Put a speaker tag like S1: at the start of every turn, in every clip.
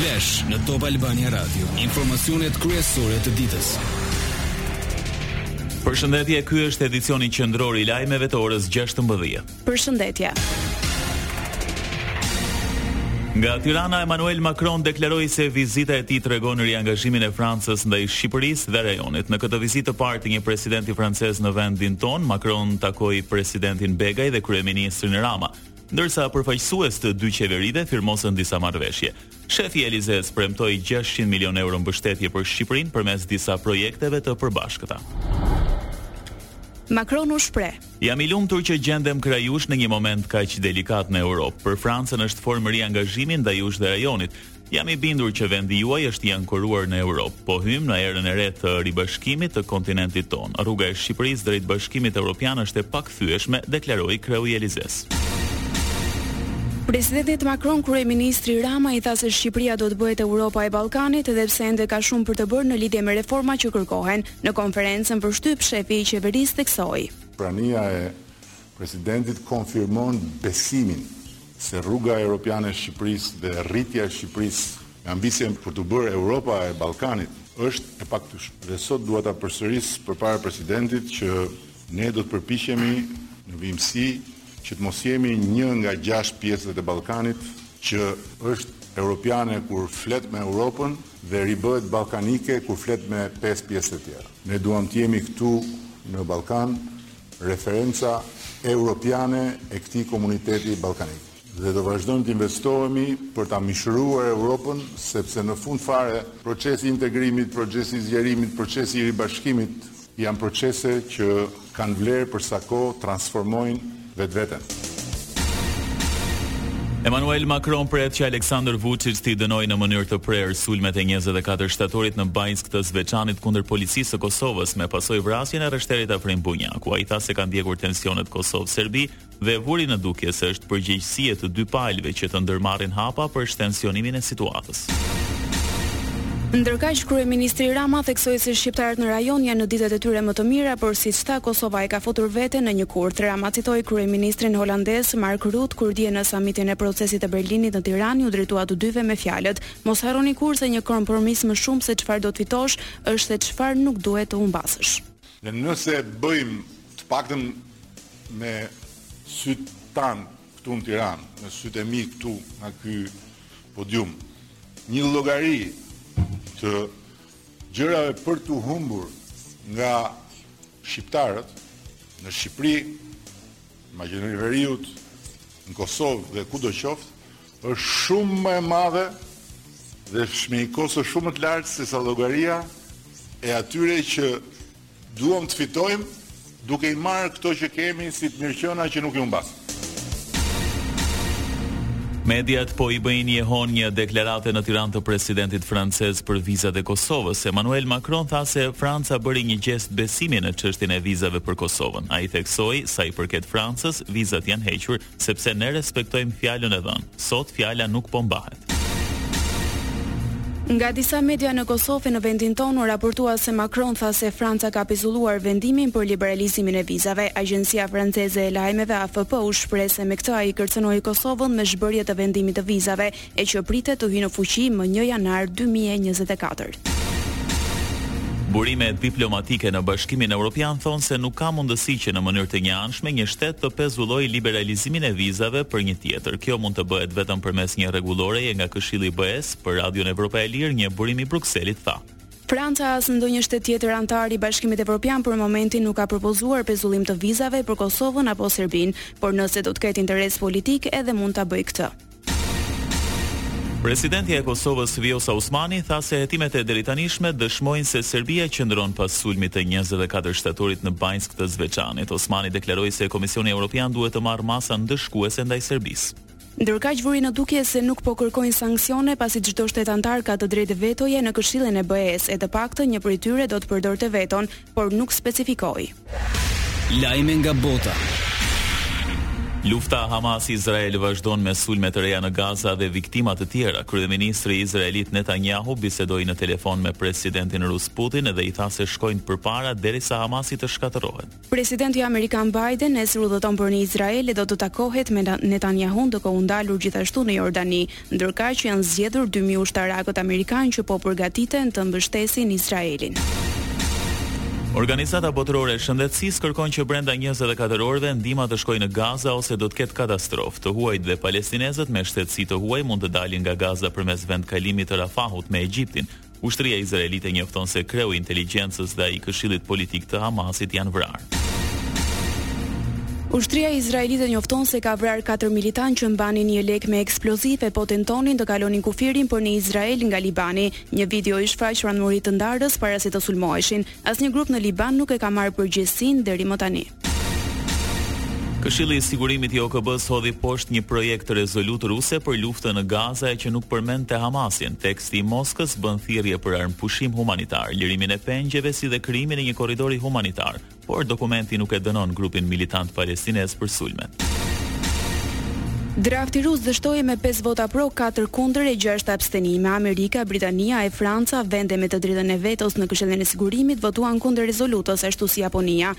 S1: Flash në Top Albania Radio, informacionet kryesore të ditës.
S2: Përshëndetje, ky është edicioni qendror i lajmeve të orës 16.
S3: Përshëndetje.
S2: Nga Tirana Emmanuel Macron deklaroi se vizita e tij tregon riangazhimin e Francës ndaj Shqipërisë dhe rajonit. Në këtë vizitë të parë të një presidenti francez në vendin tonë, Macron takoi presidentin Begaj dhe kryeministrin Rama. Ndërsa përfaqësues të dy qeverive firmosën disa marrëveshje. Shefi i Elizesë premtoi gjashtëqind milionë euro mbështetje për Shqipërinë përmes disa projekteve të përbashkëta.
S3: Macron u shpreh.
S2: Jam i lumtur që gjendem krah jush në një moment kaq delikat në Europë. Për Francën është formë riangazhimi ndaj jush dhe rajonit. Jam i bindur që vendi juaj është i ankoruar në Europë. Po hyjmë në erën e re të ribashkimit të kontinentit tonë. Rruga e Shqipërisë drejt Bashkimit Europian është e pakthyeshme, deklaroi kreu i Elizesë.
S3: Presidentit Macron, kryeministri Rama i tha se Shqipëria do të bëhet Europa e Ballkanit edhe pse ende ka shumë për të bërë në lidhje me reformat që kërkohen. Në konferencën për shtyp, shefi i qeverisë theksoi.
S4: Prania e Presidentit konfirmon besimin se rruga europiane e Shqipërisë dhe rritja e Shqipërisë me ambicien për t'u bërë Europa e Ballkanit është e pakthyeshme. Dhe sot dua ta përsëris përpara Presidentit që ne do të përpiqemi në vijimësi që të mos jemi një nga gjashtë pjesët e Ballkanit që është europiane kur flet me Europën dhe ribëhet ballkanike kur flet me pesë pjesët e tjera. Ne duam të jemi këtu në Ballkan referenca europiane e këtij komuniteti ballkanik. Dhe do vazhdojmë të investohemi për ta mishëruar Europën, sepse në fund fare, procesi i integrimit, procesi i zgjerimit, procesi i ribashkimit janë procese që kanë vlerë për sa kohë transformojnë vetveten.
S2: Emmanuel Macron pret që Aleksandër Vuçiç t'i dënojë në mënyrë të prerë sulmet e 24 shtatorit në Banjskë të Zveçanit kundër policisë së Kosovës me pasojë vrasjen e rreshterit Afrim Bunjaku. Ai tha se ka ndjekur tensionet Kosovë-Serbi dhe vuri në dukje se është përgjegjësi e të dy palëve që të ndërmarrin hapa për shtensionimin e situatës.
S3: Ndërkaq, kryeministri Rama theksoi se shqiptarët në rajon janë në ditët e tyre më të mira, por siç tha, Kosova e ka futur veten në një kurth. Rama citoi kryeministrin holandez, Mark Rutte, kur dje në Samitin e Procesit të Berlinit në Tiranë iu drejtua të dyve me fjalët, Mos harroni kurrë se një kompromis më shumë se çfarë do të fitosh është se çfarë nuk duhet të humbasësh.
S4: Dhe nëse bëjmë të paktën me sytë tanë, Këtu në Tiranë, me sytë e mi këtu nga ky podium, një llogari të gjërave për t'u humbur nga shqiptarët në Shqipëri, në Maqedoni të Veriut, në Kosovë dhe kudo qoftë, është shumë më e madhe dhe shumë me kosto shumë më të lartë se sa llogaria e atyre që duan të fitojnë duke i marrë këto që kemi si të mirëqena që nuk i humbasim.
S2: Mediat po i bëjnë jehonë një deklarate në Tiranë të presidentit francez për vizat e Kosovës. Emmanuel Macron tha se Franca bëri një gjest besimi në çështjen e vizave për Kosovën. Ai theksoi, sa i përket Francës, vizat janë hequr Sepse ne respektojmë fjalën e dhënë. Sot fjala nuk po mbahet.
S3: Nga disa media në Kosovë e në vendin tonë u raportua se Macron tha se Franca ka pezulluar vendimin për liberalizimin e vizave. Agjencia franceze e lajmeve AFP u shpreh se me këtë ai kërcënoi Kosovën me zhbërje të vendimit të vizave, e që pritet të hyjë në fuqi më një janar dy mijë e njëzet e katër.
S2: Burime diplomatike në Bashkimin Evropian thonë se nuk ka mundësi që në mënyrë të njëanshme një shtet të pezullojë liberalizimin e vizave për një tjetër. Kjo mund të bëhet vetëm përmes një rregulloreje nga Këshilli i BE-së, për Radion Evropa e Lirë një burim i Brukselit tha.
S3: Franca as ndonjë shtet tjetër anëtar i Bashkimit Evropian për momentin nuk ka propozuar pezullim të vizave për Kosovën apo Serbinë, por nëse do të ketë interes politik edhe mund ta bëjë këtë.
S2: Presidentja e Kosovës, Vjosa Osmani, tha se hetimet e deritanishme dëshmojnë se Serbia qëndron pas sulmit të njëzet e katër shtatorit në Banjskë të Zveçanit. Osmani deklaroi se Komisioni Evropian duhet të marrë masa ndëshkuese ndaj Serbisë.
S3: Ndërkaq vuri në dukje se nuk po kërkojnë sanksione pasi çdo shtet anëtar ka të drejtë vetoje në Këshillin e BE-së e të paktën një prej tyre do të përdorte veton por nuk specifikoi.
S1: Lajme nga bota.
S2: Lufta Hamas-Izrael vazhdon me sulme të reja në Gaza dhe viktima të tjera. Kryeministri izraelit Netanyahu bisedoi në telefon me presidentin rus Putin dhe i tha se shkojnë përpara derisa Hamasi të shkatërrohet.
S3: Presidenti amerikan Biden nesër udhëton për në Izrael e do të takohet me Netanyahun, duke u ndalur gjithashtu në Jordani. Ndërkaq, janë zgjedhur dy mijë ushtarakët amerikanë që po përgatiten të mbështesin Izraelin.
S2: Organizata Botërore e Shëndetësisë kërkon që brenda njëzet e katër orëve ndihma të shkojë në Gaza ose do të ketë katastrofë. Të huajt dhe palestinezët me shtetësi të huaj mund të dalin nga Gaza përmes vendkalimit të Rafahut me Egjiptin, Ushtria izraelite njofton se kreu i inteligjencës dhe i këshillit politik të Hamasit janë vrarë.
S3: Ushtria izraelite njofton se ka vrarë katër militantë që mbanin një jelek me eksploziv e po tentonin të kalonin kufirin për në Izrael nga Libani. Një video i shfaq pranë murit ndarës para se të sulmoheshin. Asnjë grup në Liban nuk e ka marrë përgjegjësinë deri më tani.
S2: Këshilli i Sigurimit i OKB-së hodhi poshtë një projektrezolutë ruse për luftën në Gaza e që nuk përmendte Hamasin. Teksti i Moskës bën thirrje për armëpushim humanitar, lirimin e pengjeve si dhe krijimin e një korridori humanitar, por dokumenti nuk e dënon grupin militant palestinez për sulmet.
S3: Drafti rus dështoi me pesë vota pro, katër kundër e gjashtë abstenime. Amerika, Britania e Franca, vende me të drejtën e vetos në Këshillin e Sigurimit, votuan kundër rezolutës, ashtu si Japonia.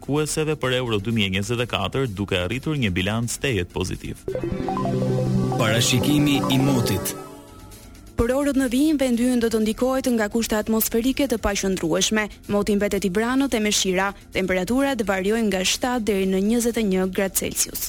S3: kueseve për Euro dy mijë e
S2: njëzet e katër duke arritur një bilanc tejet pozitiv.
S1: Parashikimi i motit.
S3: Për orët në vijim vendi ynë do të ndikohet nga kushte atmosferike të paqëndrueshme. Moti mbetet i vranët e me shira. Temperaturat variojnë nga 7 deri në 21 gradë Celsius.